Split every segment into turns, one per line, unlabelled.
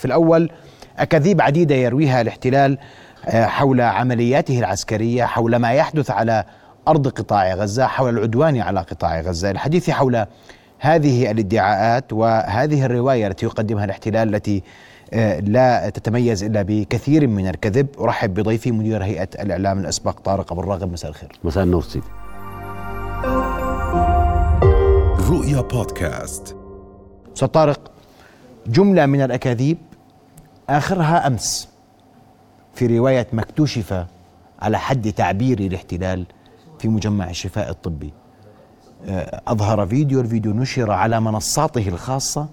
في الأول أكاذيب عديدة يرويها الاحتلال آه، حول عملياته العسكرية حول ما يحدث على أرض قطاع غزة حول العدوان على قطاع غزة. الحديث حول هذه الادعاءات وهذه الرواية التي يقدمها الاحتلال التي آه، لا تتميز إلا بكثير من الكذب. أرحب بضيفي مدير هيئة الإعلام الأسبق طارق أبو الراغب مساء الخير.
مساء النور سيدي.
رؤيا بودكاست. أستاذ طارق جملة من الأكاذيب آخرها أمس في رواية ما اكتشف على حد تعبير الاحتلال في مجمع الشفاء الطبي. آه، أظهر فيديو الفيديو نشر على منصاته الخاصة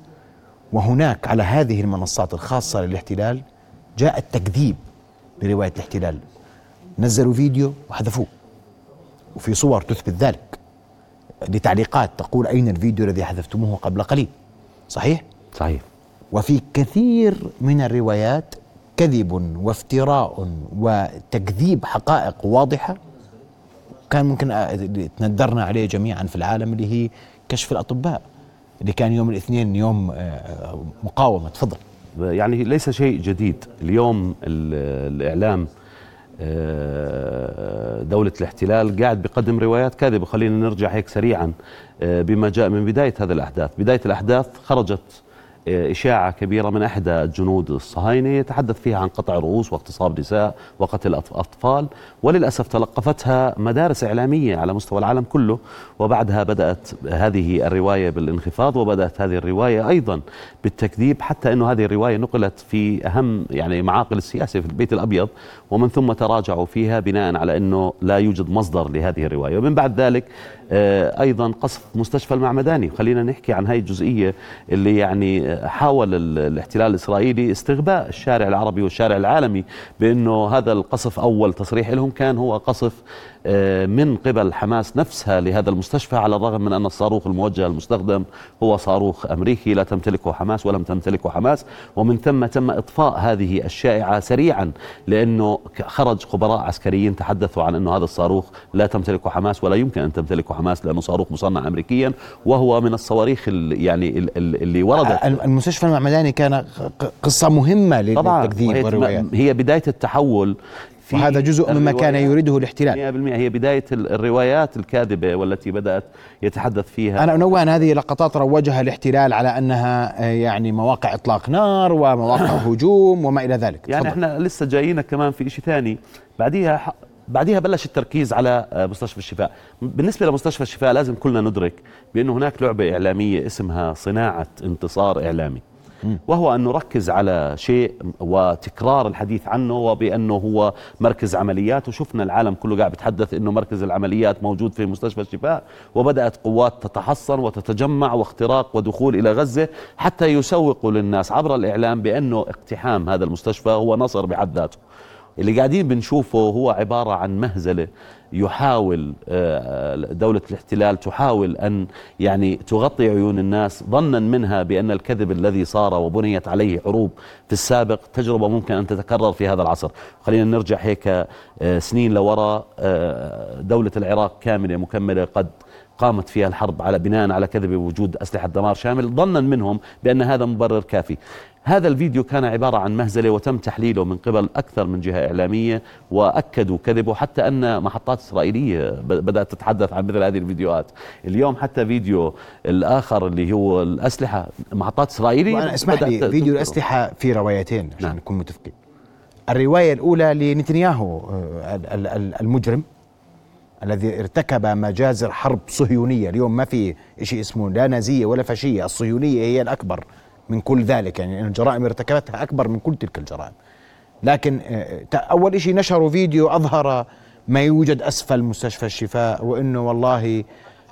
وهناك على هذه المنصات الخاصة للاحتلال جاء التكذيب لرواية الاحتلال. نزلوا فيديو وحذفوه وفي صور تثبت ذلك لتعليقات تقول أين الفيديو الذي حذفتموه قبل قليل. صحيح؟
صحيح.
وفي كثير من الروايات كذب وافتراء وتكذيب حقائق واضحة. كان ممكن تندرنا عليه جميعا في العالم اللي هي كشف الأطباء اللي كان يوم الاثنين يوم آه، مقاومة. تفضل.
يعني ليس شيء جديد. اليوم الإعلام آه، دولة الاحتلال قاعد بقدم روايات كاذبة. خلينا نرجع هيك سريعا آه، بما جاء من بداية هذه الأحداث. بداية الأحداث خرجت إشاعة كبيرة من أحدى الجنود الصهاينة يتحدث فيها عن قطع رؤوس واغتصاب نساء وقتل أطفال وللأسف تلقفتها مدارس إعلامية على مستوى العالم كله وبعدها بدأت هذه الرواية بالانخفاض وبدأت هذه الرواية أيضا بالتكذيب حتى أنه هذه الرواية نقلت في أهم يعني معاقل السياسة في البيت الأبيض ومن ثم تراجعوا فيها بناء على أنه لا يوجد مصدر لهذه الرواية. ومن بعد ذلك آه، أيضا قصف مستشفى المعمداني. خلينا نحكي عن هاي الجزئية اللي يعني حاول الاحتلال الإسرائيلي استغباء الشارع العربي والشارع العالمي بأنه هذا القصف أول تصريح لهم كان هو قصف من قبل حماس نفسها لهذا المستشفى على الرغم من أن الصاروخ الموجه المستخدم هو صاروخ أمريكي لا تمتلكه حماس ولم تمتلكه حماس. ومن ثم تم إطفاء هذه الشائعة سريعا لأنه خرج خبراء عسكريين تحدثوا عن أنه هذا الصاروخ لا تمتلكه حماس ولا يمكن أن تمتلكه حماس لأنه صاروخ مصنع أمريكيا. وهو من الصواريخ يعني اللي وردت.
المستشفى المعمداني كان قصة مهمة للتكذيب
والروايات هي بداية التحول
وهذا جزء مما كان يريده الاحتلال.
100% هي بداية الروايات الكاذبة والتي بدأت يتحدث فيها.
أنا أنوه أن هذه لقطات روجها الاحتلال على أنها آه، يعني مواقع إطلاق نار ومواقع هجوم وما إلى ذلك.
يعني تفضل. إحنا لسه جايين كمان في شيء ثاني. بعديها بعدها بلش التركيز على آه، مستشفى الشفاء. بالنسبة لمستشفى الشفاء لازم كلنا ندرك بأنه هناك لعبة إعلامية اسمها صناعة انتصار إعلامي. وهو أن نركز على شيء وتكرار الحديث عنه وبأنه هو مركز عمليات. وشفنا العالم كله قاعد بيتحدث أنه مركز العمليات موجود في مستشفى الشفاء وبدأت قوات تتحصن وتتجمع واختراق ودخول إلى غزة حتى يسوقوا للناس عبر الإعلام بأنه اقتحام هذا المستشفى هو نصر بحد ذاته. اللي قاعدين بنشوفه هو عبارة عن مهزلة يحاول آه، دولة الاحتلال تحاول أن يعني تغطي عيون الناس ظنا منها بأن الكذب الذي صار وبنيت عليه حروب في السابق تجربة ممكن أن تتكرر في هذا العصر. خلينا نرجع هيك آه، سنين لوراء آه، دولة العراق كاملة مكملة قد قامت فيها الحرب على بناء على كذب وجود أسلحة دمار شامل ظنا منهم بأن هذا مبرر كافي. هذا الفيديو كان عبارة عن مهزلة وتم تحليله من قبل أكثر من جهة إعلامية وأكدوا كذبه حتى أن محطات إسرائيلية بدأت تتحدث عن مثل هذه الفيديوهات. اليوم حتى فيديو الآخر اللي هو الأسلحة محطات إسرائيلية
وأنا اسمح لي فيديو الأسلحة في روايتين عشان نعم. نكون متفقين. الرواية الأولى لنتنياهو آه، المجرم الذي ارتكب مجازر حرب صهيونية. اليوم ما في شيء اسمه لا نازية ولا فاشية الصهيونية هي الأكبر. من كل ذلك يعني الجرائم ارتكبتها أكبر من كل تلك الجرائم. لكن آه، أول شيء نشروا فيديو أظهر ما يوجد أسفل مستشفى الشفاء وأنه والله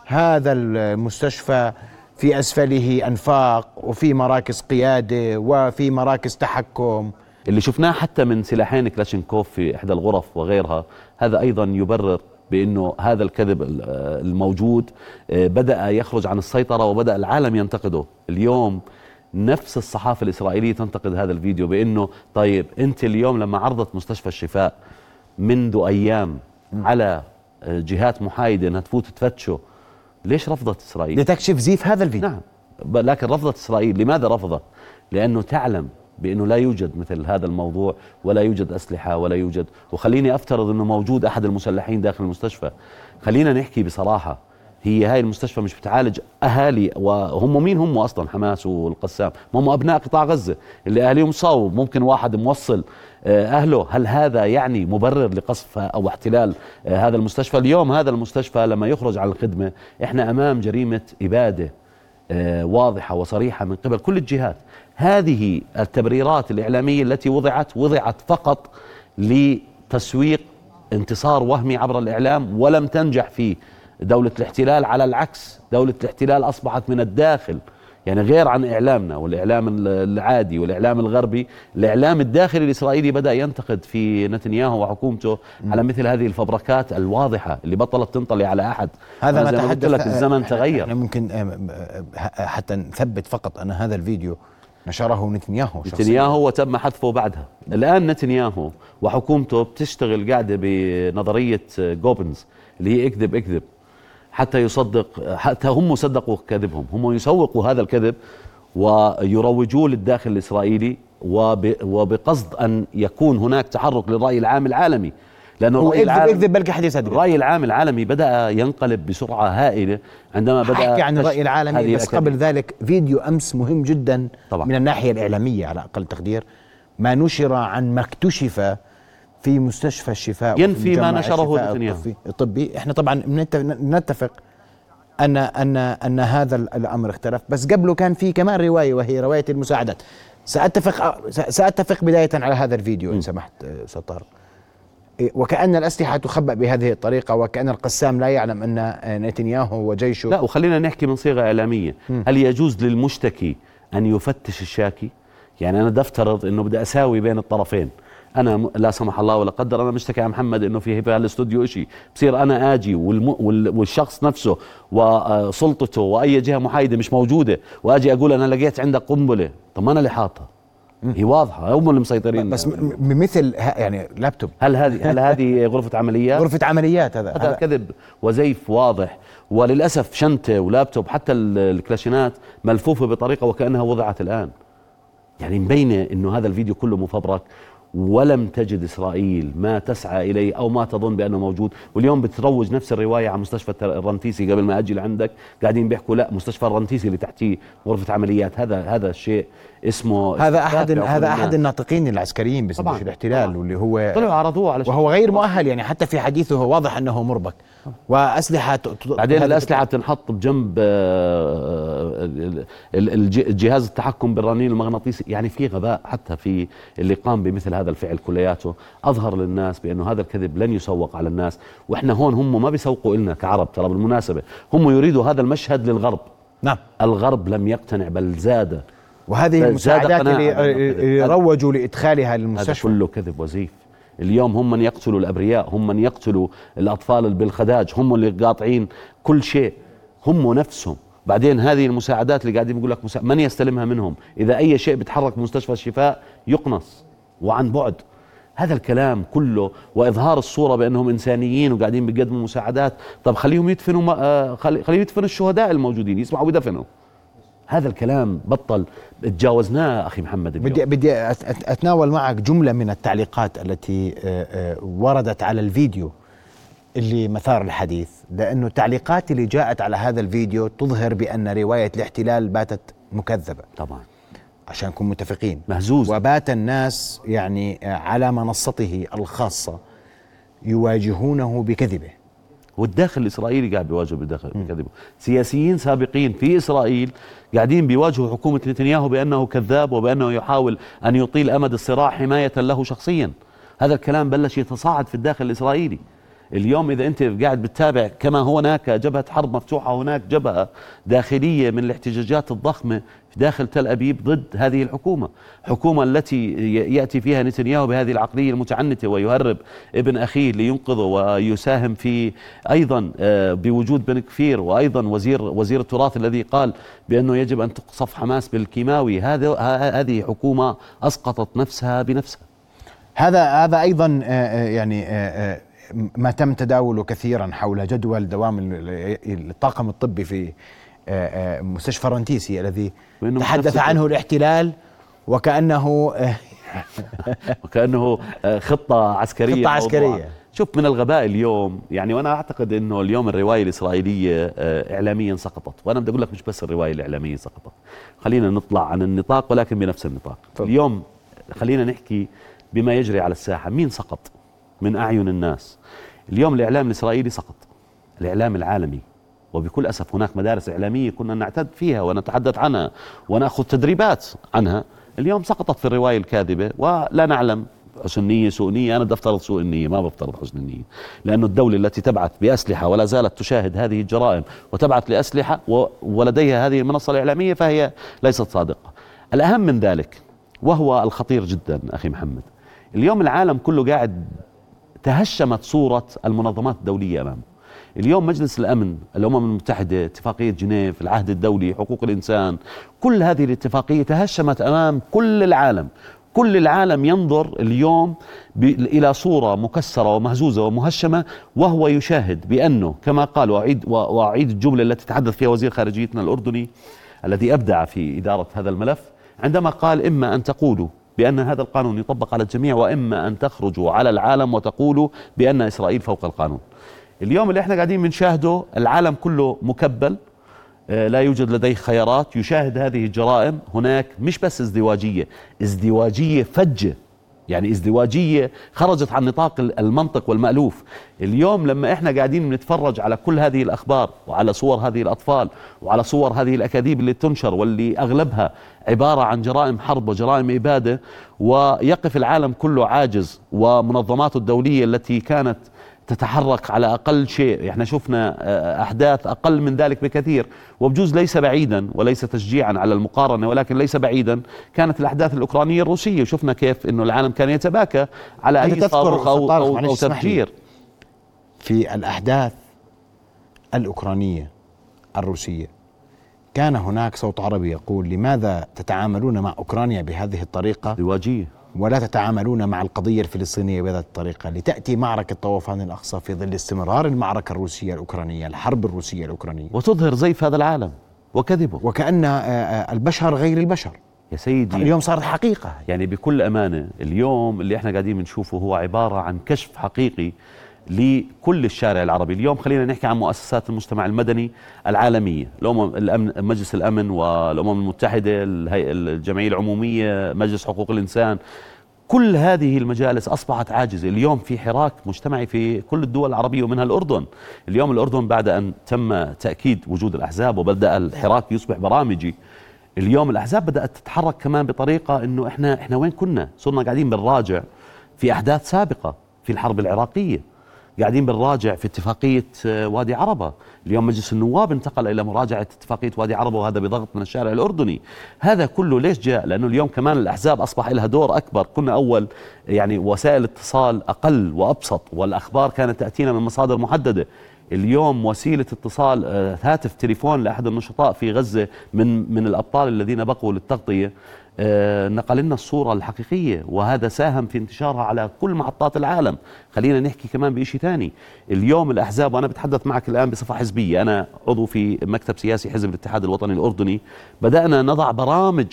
هذا المستشفى في أسفله أنفاق وفي مراكز قيادة وفي مراكز تحكم.
اللي شفناه حتى من سلاحين كلاشينكوف في إحدى الغرف وغيرها هذا أيضا يبرر بأنه هذا الكذب الموجود آه، بدأ يخرج عن السيطرة وبدأ العالم ينتقده. اليوم نفس الصحافة الإسرائيلية تنتقد هذا الفيديو بأنه طيب أنت اليوم لما عرضت مستشفى الشفاء منذ أيام على جهات محايدة أنها تفوت تفتشه ليش رفضت إسرائيل؟
لتكشف زيف هذا الفيديو.
نعم. لكن رفضت إسرائيل. لماذا رفضت؟ لأنه تعلم بأنه لا يوجد مثل هذا الموضوع ولا يوجد أسلحة ولا يوجد وخليني أفترض إنه موجود أحد المسلحين داخل المستشفى. خلينا نحكي بصراحة هي هاي المستشفى مش بتعالج أهالي وهم مين هم أصلا؟ حماس والقسام. هم أبناء قطاع غزة اللي أهاليهم صاوب. ممكن واحد موصل آه، أهله. هل هذا يعني مبرر لقصف أو احتلال آه، هذا المستشفى؟ اليوم هذا المستشفى لما يخرج على الخدمة إحنا أمام جريمة إبادة آه، واضحة وصريحة من قبل كل الجهات. هذه التبريرات الإعلامية التي وضعت وضعت فقط لتسويق انتصار وهمي عبر الإعلام ولم تنجح في دولة الاحتلال على العكس. دولة الاحتلال أصبحت من الداخل يعني غير عن إعلامنا والإعلام العادي والإعلام الغربي. الإعلام الداخلي الإسرائيلي بدأ ينتقد في نتنياهو وحكومته على مثل هذه الفبركات الواضحة اللي بطلت تنطلي على أحد.
هذا ما تحدث
لك الزمن تغير.
ممكن حتى نثبت فقط أن هذا الفيديو نشره نتنياهو
نتنياهو وتم حذفه بعدها. الآن نتنياهو وحكومته بتشتغل قاعدة بنظرية جوبنز اللي هي اكذب اكذب. حتى يصدق حتى هم صدقوا كذبهم. هم يسوقوا هذا الكذب ويروجوه للداخل الإسرائيلي وبقصد أن يكون هناك تحرك للرأي العام العالمي.
لأنه الرأي العام يكذب بلكي حد يصدق
الرأي العام العالمي بدأ ينقلب بسرعة هائلة عندما بدأ
احكي عن الرأي العالمي بس قبل ذلك فيديو أمس مهم جدا طبعا. من الناحية الإعلامية على أقل تقدير. ما نشر عن ما اكتشف في مستشفى الشفاء
ينفي ما نشره
نتنياهو الطبي إحنا طبعا نتفق ان ان أن هذا الأمر اختلف. بس قبله كان في كمان رواية وهي رواية المساعدات. ساتفق سأتفق بداية على هذا الفيديو إن سمحت أستاذ طارق إيه، وكأن الأسلحة تخبأ بهذه الطريقة وكأن القسام لا يعلم أن نتنياهو وجيشه
لا وخلينا نحكي من صيغة إعلامية. م. هل يجوز للمشتكي أن يفتش الشاكي؟ يعني أنا دفترض أنه بدي أساوي بين الطرفين. أنا لا سمح الله ولا قدر أنا مشتكي على محمد إنه في في الاستوديو شيء بصير أنا آجي والم والشخص نفسه وسلطته وأي جهة محايدة مش موجودة وأجي أقول أنا لقيت عندك قنبلة. طب ما أنا اللي حاطها. هي واضحة. هم اللي مسيطرين.
بس مثل يعني لابتوب.
هل هذه هل هذه غرفة عمليات؟
غرفة عمليات هذا.
هذا كذب وزيف واضح. وللأسف شنطة ولابتوب حتى الكلاشينات ملفوفة بطريقة وكأنها وضعت الآن. يعني مبينة إنه هذا الفيديو كله مفبرك ولم تجد إسرائيل ما تسعى إليه أو ما تظن بأنه موجود. واليوم بتروج نفس الرواية على مستشفى الرنتيسي قبل ما أجي لعندك. قاعدين بيحكوا لا مستشفى الرنتيسي اللي تحتيه غرفة عمليات. هذا هذا الشيء اسمه
هذا أحد هذا أحد الناطقين العسكريين باسم الاحتلال. واللي هو
طلعوا عرضوه على
وهو غير مؤهل يعني حتى في حديثه واضح أنه مربك. وأسلحة
بعدين الأسلحة بتنحط بجنب آه، الجهاز التحكم بالرنين المغناطيسي. يعني في غباء حتى في اللي قام بمثل هذا الفعل كلياته. أظهر للناس بأنه هذا الكذب لن يسوق على الناس. وإحنا هون هم ما بيسوقوا لنا كعرب ترى بالمناسبة. هم يريدوا هذا المشهد للغرب.
نعم.
الغرب لم يقتنع بل زاد.
وهذه المساعدات اللي روجوا لإدخالها للمستشفى.
هذا كله كذب وزيف. اليوم هم من يقتلوا الأبرياء هم من يقتلوا الأطفال بالخداج هم اللي قاطعين كل شيء. هم نفسهم. بعدين هذه المساعدات اللي قاعدين بيقول لك من يستلمها منهم؟ إذا أي شيء بيتحرك بمستشفى الشفاء يقنص وعن بعد. هذا الكلام كله وإظهار الصورة بأنهم إنسانيين وقاعدين بيقدموا مساعدات. طب خليهم يدفنوا آه، خليهم يدفنوا الشهداء الموجودين يسمعوا ويدفنوا. هذا الكلام بطل. تجاوزناه أخي محمد
اليوم. بدي بدي أتناول معك جملة من التعليقات التي آه، آه، وردت على الفيديو اللي مثار الحديث. لأنه التعليقات اللي جاءت على هذا الفيديو تظهر بأن رواية الاحتلال باتت مكذبة.
طبعا.
عشان نكون متفقين.
مهزوز.
وبات الناس يعني آه، على منصته الخاصة يواجهونه بكذبه.
والداخل الإسرائيلي قاعد بيواجه بكذبه سياسيين سابقين في إسرائيل قاعدين بيواجهوا حكومة نتنياهو بأنه كذاب وبأنه يحاول أن يطيل أمد الصراع حماية له شخصيا. هذا الكلام بلش يتصاعد في الداخل الإسرائيلي. اليوم إذا أنت قاعد بتتابع كما هناك جبهة حرب مفتوحة هناك جبهة داخلية من الاحتجاجات الضخمة داخل تل أبيب ضد هذه الحكومة، حكومة التي يأتي فيها نتنياهو بهذه العقلية المتعنتة ويهرب ابن أخيه لينقذه ويساهم في أيضا آه، بوجود بن كفير وأيضا وزير وزير التراث الذي قال بأنه يجب أن تقصف حماس بالكيماوي، هذا هذه حكومة أسقطت نفسها بنفسها.
هذا هذا أيضا آه، آه، يعني ما تم تداوله كثيرا حول جدول دوام الطاقم الطبي في آه، آه، مستشفى رنتيسي الذي تحدث عنه الاحتلال وكأنه
وكأنه آه، خطة عسكرية
خطة عسكرية.
شوف من الغباء اليوم يعني وأنا أعتقد إنه اليوم الرواية الإسرائيلية اعلاميا سقطت. وأنا بدي أقول لك مش بس الرواية الإعلامية سقطت. خلينا نطلع عن النطاق ولكن بنفس النطاق.
طبعا.
اليوم خلينا نحكي بما يجري على الساحة. مين سقط؟ من أعين الناس. اليوم الإعلام الإسرائيلي سقط. الإعلام العالمي. وبكل أسف هناك مدارس إعلامية كنا نعتد فيها ونتحدث عنها ونأخذ تدريبات عنها. اليوم سقطت في الرواية الكاذبة ولا نعلم حسن نية سوء نية أنا بدي أفترض سوء النية ما بفترض حسن النية. لأنه الدولة التي تبعث بأسلحة ولا زالت تشاهد هذه الجرائم وتبعث لأسلحة ولديها هذه المنصة الإعلامية فهي ليست صادقة. الأهم من ذلك وهو الخطير جدا أخي محمد. اليوم العالم كله قاعد تهشمت صورة المنظمات الدولية أمامه اليوم مجلس الأمن الأمم المتحدة اتفاقية جنيف العهد الدولي حقوق الإنسان كل هذه الاتفاقية تهشمت أمام كل العالم. كل العالم ينظر اليوم إلى صورة مكسرة ومهزوزة ومهشمة وهو يشاهد بأنه كما قال وأعيد, وأعيد الجملة التي تحدث فيها وزير خارجيتنا الأردني الذي أبدع في إدارة هذا الملف عندما قال إما أن تقولوا بأن هذا القانون يطبق على الجميع وإما أن تخرجوا على العالم وتقولوا بأن إسرائيل فوق القانون. اليوم اللي إحنا قاعدين بنشاهده العالم كله مكبل آه، لا يوجد لديه خيارات. يشاهد هذه الجرائم هناك مش بس ازدواجية ازدواجية فجة. يعني ازدواجية خرجت عن نطاق المنطق والمألوف. اليوم لما إحنا قاعدين بنتفرج على كل هذه الأخبار وعلى صور هذه الأطفال وعلى صور هذه الأكاذيب اللي تنشر واللي أغلبها عبارة عن جرائم حرب وجرائم إبادة ويقف العالم كله عاجز ومنظماته الدولية التي كانت تتحرك على أقل شيء. إحنا شفنا آه، أحداث أقل من ذلك بكثير. وبجوز ليس بعيدا وليس تشجيعا على المقارنة ولكن ليس بعيدا كانت الأحداث الأوكرانية الروسية. وشفنا كيف إنه العالم كان يتباكى على
أي
صاروخ أو,
طارق،
أو. تفجير
في الأحداث الأوكرانية الروسية كان هناك صوت عربي يقول لماذا تتعاملون مع أوكرانيا بهذه الطريقة؟
ازدواجيه
ولا تتعاملون مع القضية الفلسطينية بهذه الطريقة لتأتي معركة طوفان الأقصى في ظل استمرار المعركة الروسية الأوكرانية الحرب الروسية الأوكرانية.
وتظهر زيف هذا العالم وكذبه.
وكأن آه، آه، البشر غير البشر.
يا سيدي.
اليوم صارت حقيقة.
يعني بكل أمانة اليوم اللي إحنا قاعدين بنشوفه هو عبارة عن كشف حقيقي لكل الشارع العربي. اليوم خلينا نحكي عن مؤسسات المجتمع المدني العالمية الأمم الأمن مجلس الأمن والأمم المتحدة الجمعية العمومية مجلس حقوق الإنسان. كل هذه المجالس أصبحت عاجزة. اليوم في حراك مجتمعي في كل الدول العربية ومنها الأردن. اليوم الأردن بعد أن تم تأكيد وجود الأحزاب وبدأ الحراك يصبح برامجي. اليوم الأحزاب بدأت تتحرك كمان بطريقة أنه إحنا إحنا وين كنا؟ صرنا قاعدين بنراجع في أحداث سابقة في الحرب العراقية. قاعدين بنراجع في اتفاقية آه، وادي عربة. اليوم مجلس النواب انتقل إلى مراجعة اتفاقية وادي عربة وهذا بضغط من الشارع الأردني. هذا كله ليش جاء؟ لأنه اليوم كمان الأحزاب أصبح لها دور أكبر. كنا أول يعني وسائل اتصال أقل وأبسط والأخبار كانت تأتينا من مصادر محددة. اليوم وسيلة اتصال آه، هاتف تليفون لأحد النشطاء في غزة من من الأبطال الذين بقوا للتغطية. آه، نقل لنا الصورة الحقيقية وهذا ساهم في انتشارها على كل محطات العالم. خلينا نحكي كمان بشيء ثاني اليوم الأحزاب وأنا بتحدث معك الآن بصفة حزبية أنا عضو في مكتب سياسي حزب الاتحاد الوطني الأردني بدأنا نضع برامج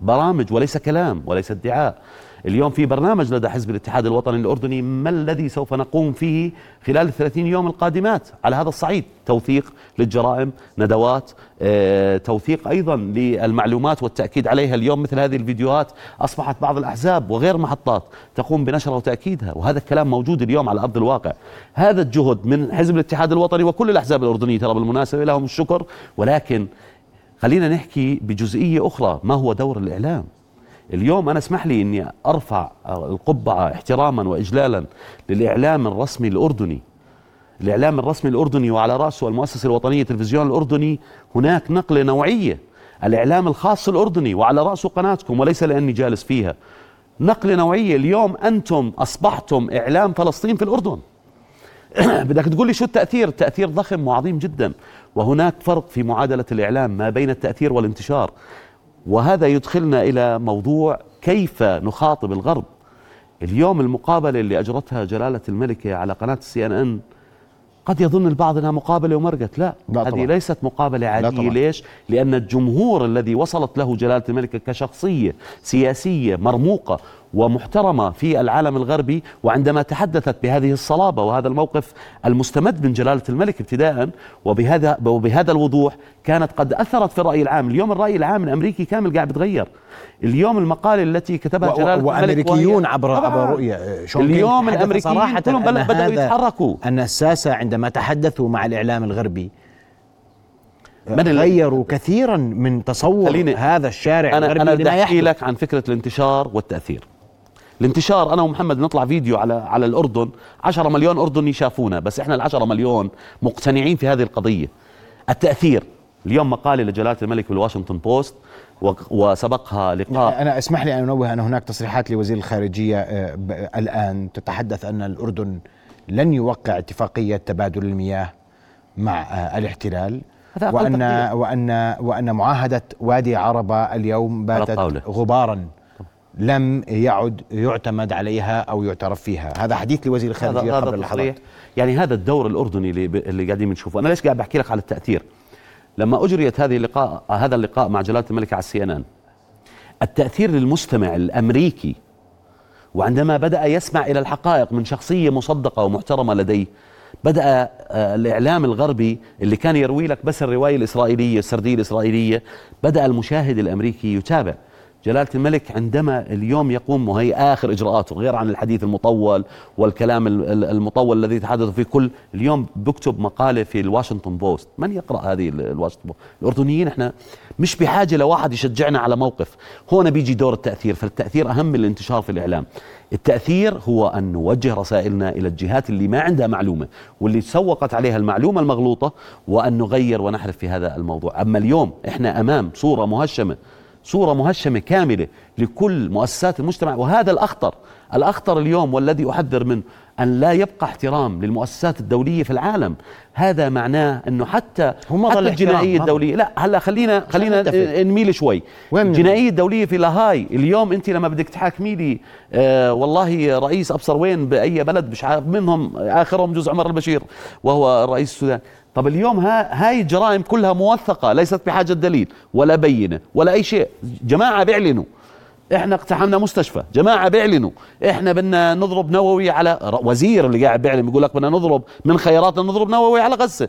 برامج وليس كلام وليس ادعاء. اليوم في برنامج لدى حزب الاتحاد الوطني الأردني ما الذي سوف نقوم فيه خلال الثلاثين يوم القادمات؟ على هذا الصعيد توثيق للجرائم ندوات آه، توثيق أيضا للمعلومات والتأكيد عليها اليوم مثل هذه الفيديوهات. أصبحت بعض الأحزاب وغير محطات تقوم بنشرها وتأكيدها وهذا الكلام موجود اليوم على أرض الواقع. هذا الجهد من حزب الاتحاد الوطني وكل الأحزاب الأردنية ترى بالمناسبة لهم الشكر. ولكن خلينا نحكي بجزئية أخرى ما هو دور الإعلام؟ اليوم أنا اسمح لي أني أرفع القبعة احتراما وإجلالا للإعلام الرسمي الأردني. الإعلام الرسمي الأردني وعلى رأسه المؤسسة الوطنية التلفزيون الأردني. هناك نقلة نوعية. الإعلام الخاص الأردني وعلى رأسه قناتكم وليس لأني جالس فيها. نقلة نوعية. اليوم أنتم أصبحتم إعلام فلسطين في الأردن. بدك تقول لي شو التأثير؟ التأثير ضخم وعظيم جدا. وهناك فرق في معادلة الإعلام ما بين التأثير والانتشار. وهذا يدخلنا إلى موضوع كيف نخاطب الغرب اليوم المقابلة اللي أجرتها جلالة الملكة على قناة السي إن إن قد يظن البعض إنها مقابلة ومرقت لا,
لا
هذه
طبعاً.
ليست مقابلة عادية
طبعاً.
ليش لأن الجمهور الذي وصلت له جلالة الملك كشخصية سياسية مرموقة ومحترمة في العالم الغربي وعندما تحدثت بهذه الصلابة وهذا الموقف المستمد من جلالة الملك ابتداء وبهذا وبهذا الوضوح كانت قد أثرت في الرأي العام، اليوم الرأي العام الأمريكي كامل قاعد بيتغير. اليوم المقاله التي كتبها
و-
الملك
وأمريكيون
وهي-
عبر
طبعاً.
عبر رؤية شون
اليوم
صراحة
كلهم
أن
بدأوا يتحركوا.
أن الساسة عندما تحدثوا مع الإعلام الغربي
من ال-
غيروا كثيرا من تصور هذا الشارع الغربي
أنا بدي
يحدث
لك عن فكرة الانتشار والتأثير الانتشار أنا ومحمد نطلع فيديو على على الأردن 10 مليون أردني شافونا بس إحنا ال 10 مليون مقتنعين في هذه القضية التأثير اليوم مقالة لجلالة الملك بالواشنطن بوست وسبقها لقاء
أنا اسمح لي أن أنوه أن هناك تصريحات لوزير الخارجية آه، الآن تتحدث أن الأردن لن يوقع اتفاقية تبادل المياه مع آه، الاحتلال
هذا وأن.
وأن وأن معاهدة وادي عربة اليوم باتت. غبارا لم يعد يعتمد عليها أو يعترف فيها. هذا حديث لوزير الخارجية
هذا هذا
قبل لحظات
يعني هذا الدور الأردني اللي, اللي قاعدين بنشوفه. أنا ليش قاعد بحكي لك على التأثير؟ لما أجريت هذه اللقاء هذا اللقاء مع جلالة الملك على السي إن إن. التأثير للمستمع الأمريكي وعندما بدأ يسمع إلى الحقائق من شخصية مصدقة ومحترمة لديه بدأ آه، الإعلام الغربي اللي كان يروي لك بس الرواية الإسرائيلية السردية الإسرائيلية بدأ المشاهد الأمريكي يتابع. جلالة الملك عندما اليوم يقوم وهي آخر إجراءاته غير عن الحديث المطول والكلام ال- ال- المطول الذي يتحدث فيه كل اليوم بكتب مقالة في الواشنطن بوست. من يقرأ هذه ال- الواشنطن بوست؟ الأردنيين إحنا مش بحاجة لواحد يشجعنا على موقف. هنا بيجي دور التأثير فالتأثير أهم من الانتشار في الإعلام. التأثير هو أن نوجه رسائلنا إلى الجهات اللي ما عندها معلومة واللي سوقت عليها المعلومة المغلوطة وأن نغير ونحرف في هذا الموضوع. أما اليوم إحنا أمام صورة مهشمة صورة مهشمة كاملة لكل مؤسسات المجتمع وهذا الأخطر الأخطر اليوم والذي أحذر منه أن لا يبقى احترام للمؤسسات الدولية في العالم هذا معناه أنه حتى
هو ما
حتى الجنائية. الدولية لا هلا خلينا خلينا. نميل شوي الجنائية الدولية في لاهاي اليوم أنت لما بدك تحاكمي لي آه والله رئيس أبصر وين بأي بلد مش عارف منهم آخرهم جزء عمر البشير وهو رئيس السودان طب اليوم ها هاي الجرائم كلها موثقة ليست بحاجة دليل ولا بينة ولا أي شيء. جماعة بيعلنوا. إحنا اقتحمنا مستشفى. جماعة بيعلنوا. إحنا بدنا نضرب نووي على وزير اللي قاعد بيعلن بيقول لك بدنا نضرب من خياراتنا نضرب نووي على غزة.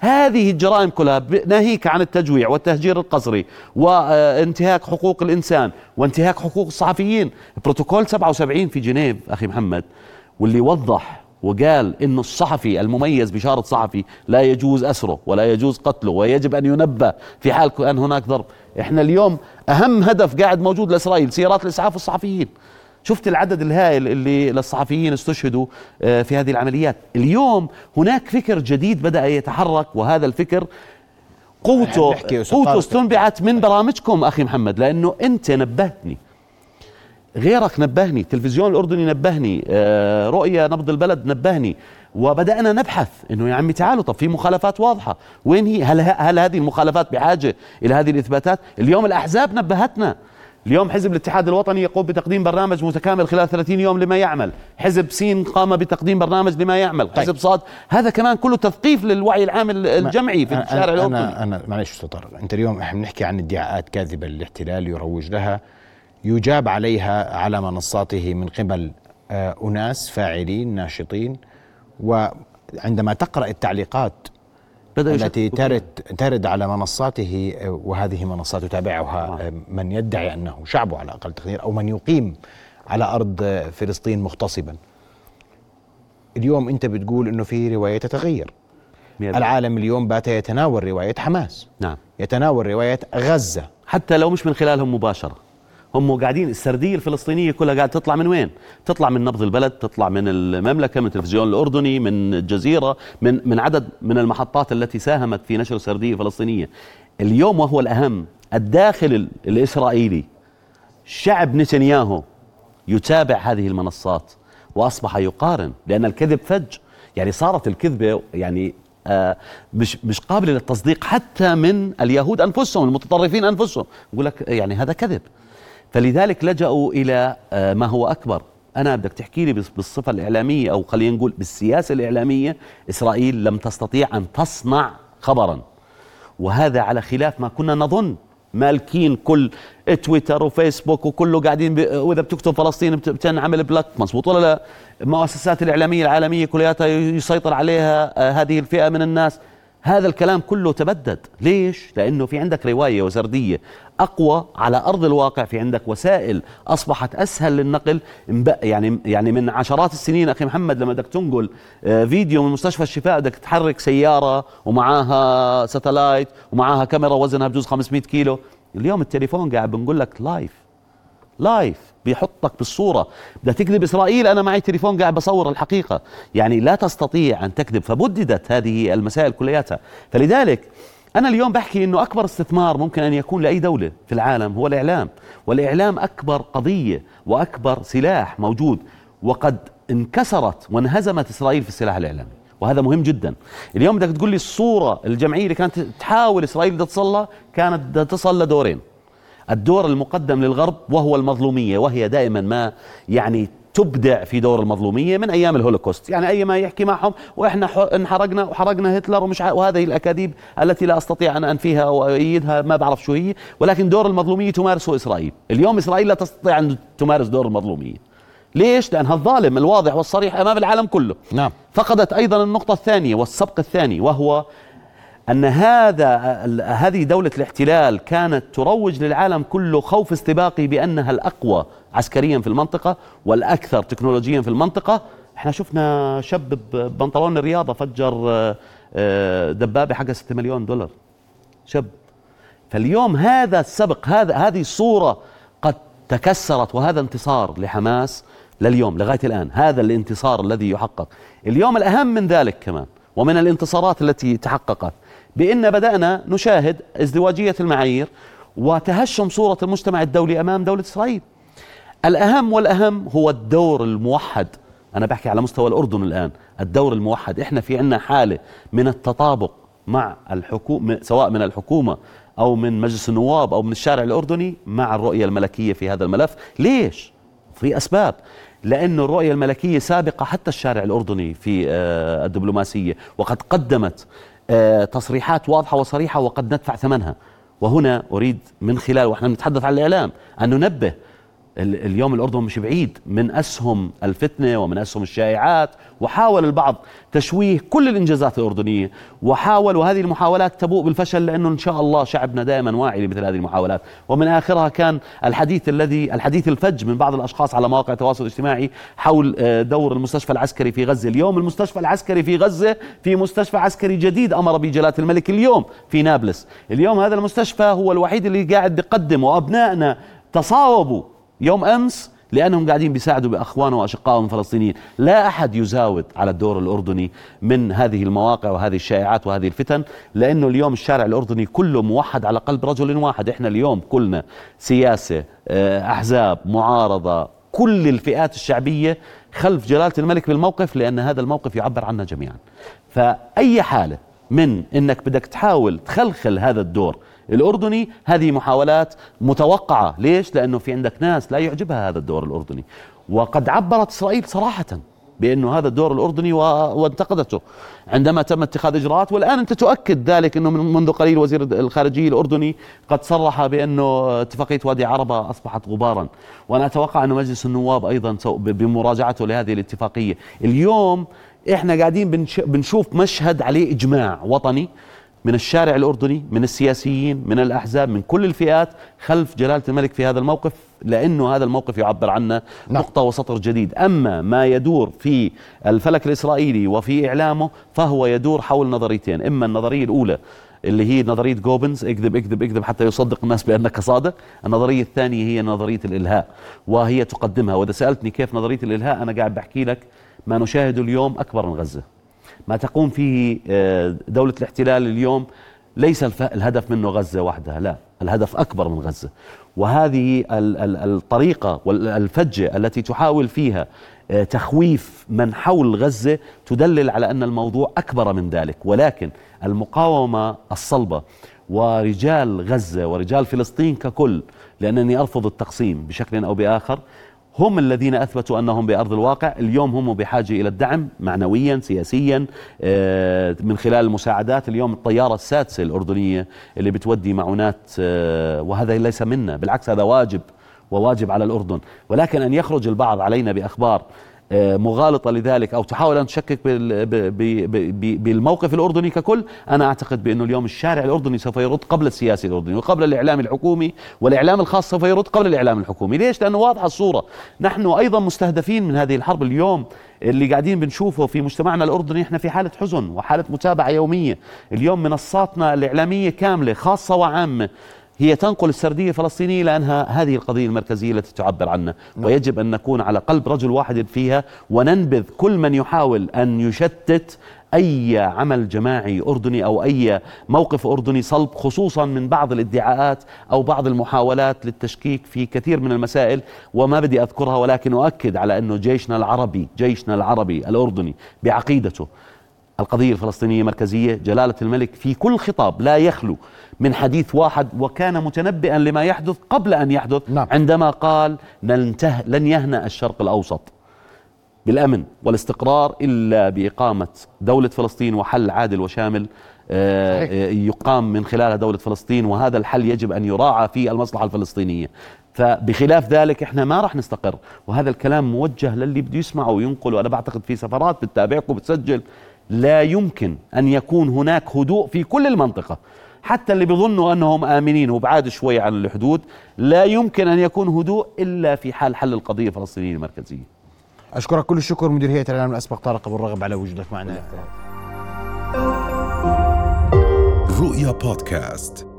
هذه الجرائم كلها ناهيك عن التجويع والتهجير القسري وانتهاك حقوق الإنسان وانتهاك حقوق الصحفيين. بروتوكول 77 في جنيف أخي محمد واللي وضح وقال انه الصحفي المميز بشارة صحفي لا يجوز أسره ولا يجوز قتله ويجب أن ينبه في حال أن هناك ضرب. إحنا اليوم أهم هدف قاعد موجود لإسرائيل سيارات الإسعاف والصحفيين شفت العدد الهائل اللي للصحفيين استشهدوا آه، في هذه العمليات. اليوم هناك فكر جديد بدأ يتحرك وهذا الفكر قوته قوته. استنبعت من برامجكم أخي محمد لأنه أنت نبهتني. غيرك نبهني التلفزيون الأردني نبهني آه، رؤية نبض البلد نبهني وبدأنا نبحث إنه يا عمي تعالوا طب في مخالفات واضحة. وين هي؟ هل, هل هذه المخالفات بحاجة إلى هذه الإثباتات؟ اليوم الأحزاب نبهتنا. اليوم حزب الاتحاد الوطني يقوم بتقديم برنامج متكامل خلال 30 يوم لما يعمل. حزب سين قام بتقديم برنامج لما يعمل.
طيب.
حزب صاد هذا كمان كله تثقيف للوعي العام ال- الجمعي في الشارع الأردني.
أنا, أنا معلش أستاذ طارق أنت اليوم إحنا بنحكي عن ادعاءات كاذبة للاحتلال يروج لها. يجاب عليها على منصاته من قبل آه، أناس فاعلين ناشطين. وعندما تقرأ التعليقات التي ترد ترد على منصاته آه، وهذه منصات يتابعها آه، من يدعي أنه شعبه على أقل تقدير أو من يقيم على أرض فلسطين مغتصبا. اليوم أنت بتقول إنه في رواية تتغير. العالم اليوم بات يتناول رواية حماس،
نعم.
يتناول رواية غزة،
حتى لو مش من خلالهم مباشرة. هم قاعدين السردية الفلسطينية كلها قاعدة تطلع من وين؟ تطلع من نبض البلد، تطلع من المملكة، من التلفزيون الأردني، من الجزيرة، من من عدد من المحطات التي ساهمت في نشر سردية فلسطينية. اليوم وهو الأهم الداخل ال- الإسرائيلي شعب نتنياهو يتابع هذه المنصات وأصبح يقارن لأن الكذب فج يعني صارت الكذبة يعني آه مش مش قابلة للتصديق حتى من اليهود أنفسهم المتطرفين أنفسهم يقول لك يعني هذا كذب فلذلك لجأوا إلى آه ما هو أكبر. أنا بدك تحكي لي بالصفة الإعلامية أو خلينا نقول بالسياسة الإعلامية إسرائيل لم تستطيع أن تصنع خبرا. وهذا على خلاف ما كنا نظن. مالكين كل تويتر وفيسبوك وكله قاعدين ب... وإذا بتكتب فلسطين بتنعمل بلاك. مضبوط ولا لا؟ المؤسسات الإعلامية العالمية كلياتها يسيطر عليها آه، هذه الفئة من الناس. هذا الكلام كله تبدد. ليش؟ لأنه في عندك رواية وسرديه أقوى على أرض الواقع في عندك وسائل أصبحت أسهل للنقل. يعني يعني من عشرات السنين أخي محمد لما بدك تنقل آه، فيديو من مستشفى الشفاء بدك تحرك سيارة ومعاها satellite ومعاها كاميرا وزنها بجوز 500 كيلو. اليوم التليفون قاعد بنقول لك live live بيحطك بالصورة. بدها تكذب إسرائيل أنا معي تليفون قاعد بصور الحقيقة. يعني لا تستطيع أن تكذب فبددت هذه المسائل كلياتها. فلذلك أنا اليوم بحكي إنه أكبر استثمار ممكن أن يكون لأي دولة في العالم هو الإعلام. والإعلام أكبر قضية وأكبر سلاح موجود. وقد انكسرت وانهزمت إسرائيل في السلاح الإعلامي. وهذا مهم جدا. اليوم بدك تقول لي الصورة الجمعية اللي كانت تحاول إسرائيل تصل كانت تصل لدورين الدور المقدم للغرب وهو المظلومية وهي دائما ما يعني تبدع في دور المظلومية من أيام الهولوكوست، يعني أي ما يحكي معهم وإحنا انحرقنا وحرقنا هتلر ومش وهذه الأكاذيب التي لا أستطيع أن أنفيها وايدها ما بعرف شو هي، ولكن دور المظلومية تمارسه إسرائيل، اليوم إسرائيل لا تستطيع أن تمارس دور المظلومية. ليش؟ لأنها الظالم الواضح والصريح أمام العالم كله.
نعم.
فقدت أيضا النقطة الثانية والسبق الثاني وهو أن هذا هذه دولة الاحتلال كانت تروج للعالم كله خوف استباقي بأنها الأقوى عسكريا في المنطقة والأكثر تكنولوجيا في المنطقة. إحنا شفنا شاب ببنطلون الرياضة فجر آه، دبابة حقها 6 مليون دولار. شاب. فاليوم هذا السبق هذا هذه الصورة قد تكسرت وهذا انتصار لحماس لليوم لغاية الآن. هذا الانتصار الذي يحقق. اليوم الأهم من ذلك كمان ومن الانتصارات التي تحققت بأن بدأنا نشاهد ازدواجية المعايير وتهشم صورة المجتمع الدولي أمام دولة إسرائيل. الأهم والأهم هو الدور الموحد. أنا بحكي على مستوى الأردن الآن. الدور الموحد. إحنا في عنا حالة من التطابق مع الحكومة سواء من الحكومة أو من مجلس النواب أو من الشارع الأردني مع الرؤية الملكية في هذا الملف. ليش؟ في أسباب. لأن الرؤية الملكية سابقة حتى الشارع الأردني في آه، الدبلوماسية. وقد قدمت تصريحات واضحة وصريحة وقد ندفع ثمنها. وهنا أريد من خلال وإحنا نتحدث عن الإعلام أن ننبه اليوم الأردن مش بعيد. من أسهم الفتنة ومن أسهم الشائعات وحاول البعض تشويه كل الإنجازات الأردنية وحاول وهذه المحاولات تبوء بالفشل لأنه إن شاء الله شعبنا دائما واعي لمثل هذه المحاولات. ومن آخرها كان الحديث الذي الحديث الفج من بعض الأشخاص على مواقع التواصل الاجتماعي حول آه، دور المستشفى العسكري في غزة. اليوم المستشفى العسكري في غزة في مستشفى عسكري جديد أمر به جلالة الملك اليوم في نابلس. اليوم هذا المستشفى هو الوحيد اللي قاعد بيقدم وأبنائنا تصاوبوا يوم أمس لأنهم قاعدين بيساعدوا بأخوانهم وأشقائهم الفلسطينيين، لا أحد يزاود على الدور الأردني من هذه المواقع وهذه الشائعات وهذه الفتن، لأنه اليوم الشارع الأردني كله موحد على قلب رجل واحد، إحنا اليوم كلنا سياسة، آه، أحزاب، معارضة، كل الفئات الشعبية خلف جلالة الملك بالموقف لأن هذا الموقف يعبر عنا جميعا. فأي حالة من إنك بدك تحاول تخلخل هذا الدور الأردني. هذه محاولات متوقعة. ليش؟ لأنه في عندك ناس لا يعجبها هذا الدور الأردني. وقد عبرت إسرائيل صراحة بأنه هذا الدور الأردني وانتقدته. عندما تم اتخاذ إجراءات والآن أنت تؤكد ذلك أنه منذ قليل وزير الخارجية الأردني قد صرح بأنه اتفاقية وادي عربة أصبحت غبارا. وأنا أتوقع أن مجلس النواب أيضا بمراجعته لهذه الاتفاقية. اليوم إحنا قاعدين بنشوف مشهد عليه إجماع وطني. من الشارع الأردني من السياسيين من الأحزاب من كل الفئات خلف جلالة الملك في هذا الموقف لأنه هذا الموقف يعبر عنا نعم. نقطة وسطر جديد. أما ما يدور في الفلك الإسرائيلي وفي إعلامه فهو يدور حول نظريتين. إما النظرية الأولى اللي هي نظرية جوبنز اكذب اكذب اكذب حتى يصدق الناس بأنك صادق. النظرية الثانية هي نظرية الإلهاء وهي تقدمها. وإذا سألتني كيف نظرية الإلهاء أنا قاعد بحكي لك ما نشاهده اليوم أكبر من غزة. ما تقوم فيه آه، دولة الاحتلال اليوم ليس الهدف منه غزة وحدها لا الهدف أكبر من غزة. وهذه الطريقة والفجة التي تحاول فيها آه، تخويف من حول غزة تدلل على أن الموضوع أكبر من ذلك. ولكن المقاومة الصلبة ورجال غزة ورجال فلسطين ككل لأنني أرفض التقسيم بشكل أو بآخر هم الذين أثبتوا أنهم بأرض الواقع، اليوم هم بحاجة إلى الدعم معنويا سياسيا آه، من خلال المساعدات، اليوم الطيارة السادسة الأردنية اللي بتودي معونات آه، وهذا ليس منا، بالعكس هذا واجب وواجب على الأردن، ولكن أن يخرج البعض علينا بأخبار مغالطة لذلك أو تحاول أن تشكك بالموقف الأردني ككل. أنا أعتقد بأنه اليوم الشارع الأردني سوف يرد قبل السياسي الأردني وقبل الإعلام الحكومي والإعلام الخاص سوف يرد قبل الإعلام الحكومي. ليش؟ لأنه واضحة الصورة. نحن أيضا مستهدفين من هذه الحرب اليوم اللي قاعدين بنشوفه في مجتمعنا الأردني. إحنا في حالة حزن وحالة متابعة يومية. اليوم منصاتنا الإعلامية كاملة خاصة وعامة هي تنقل السردية الفلسطينية لانها هذه القضية المركزية التي تعبر عنها نعم. ويجب أن نكون على قلب رجل واحد فيها وننبذ كل من يحاول أن يشتت أي عمل جماعي أردني أو أي موقف أردني صلب خصوصا من بعض الادعاءات أو بعض المحاولات للتشكيك في كثير من المسائل وما بدي أذكرها ولكن أؤكد على أنه جيشنا العربي جيشنا العربي الأردني بعقيدته القضية الفلسطينية مركزية جلالة الملك في كل خطاب لا يخلو من حديث واحد وكان متنبئا لما يحدث قبل أن يحدث نعم. عندما قال لن يهنأ الشرق الأوسط بالأمن والاستقرار إلا بإقامة دولة فلسطين وحل عادل وشامل آه، صحيح. يقام من خلال دولة فلسطين وهذا الحل يجب أن يراعى في المصلحة الفلسطينية فبخلاف ذلك إحنا ما راح نستقر وهذا الكلام موجه للي بده يسمعه وينقل وأنا بعتقد في سفرات بتتابعكم وبتسجل لا يمكن أن يكون هناك هدوء في كل المنطقة. حتى اللي بيظنوا أنهم آمنين وبعاد شوي عن الحدود لا يمكن أن يكون هدوء إلا في حال حل القضية الفلسطينية المركزية.
أشكرك كل الشكر مدير هيئة الإعلام الأسبق طارق أبو الرغب على وجودك معنا.
رؤيا بودكاست.